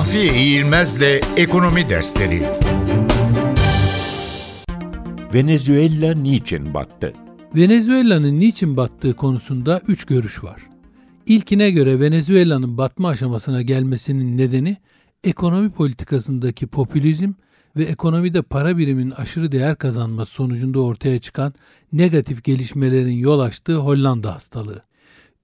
Mahfiye İğilmez'le Ekonomi Dersleri Venezuela niçin battı? Venezuela'nın niçin battığı konusunda üç görüş var. İlkine göre Venezuela'nın batma aşamasına gelmesinin nedeni ekonomi politikasındaki popülizm ve ekonomide para biriminin aşırı değer kazanması sonucunda ortaya çıkan negatif gelişmelerin yol açtığı Hollanda hastalığı.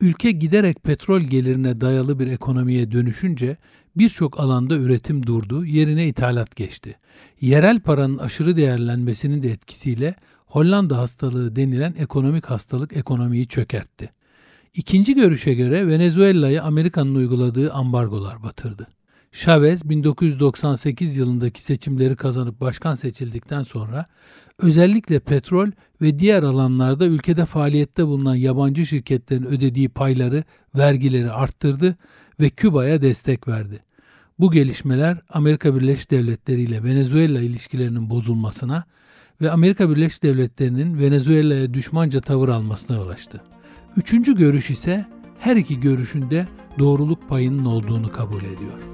Ülke giderek petrol gelirine dayalı bir ekonomiye dönüşünce birçok alanda üretim durdu, yerine ithalat geçti. Yerel paranın aşırı değerlenmesinin de etkisiyle Hollanda hastalığı denilen ekonomik hastalık ekonomiyi çökertti. İkinci görüşe göre Venezuela'yı Amerika'nın uyguladığı ambargolar batırdı. Chavez 1998 yılındaki seçimleri kazanıp başkan seçildikten sonra özellikle petrol ve diğer alanlarda ülkede faaliyette bulunan yabancı şirketlerin ödediği payları, vergileri arttırdı ve Küba'ya destek verdi. Bu gelişmeler Amerika Birleşik Devletleri ile Venezuela ilişkilerinin bozulmasına ve Amerika Birleşik Devletleri'nin Venezuela'ya düşmanca tavır almasına yol açtı. Üçüncü görüş ise her iki görüşünde doğruluk payının olduğunu kabul ediyor.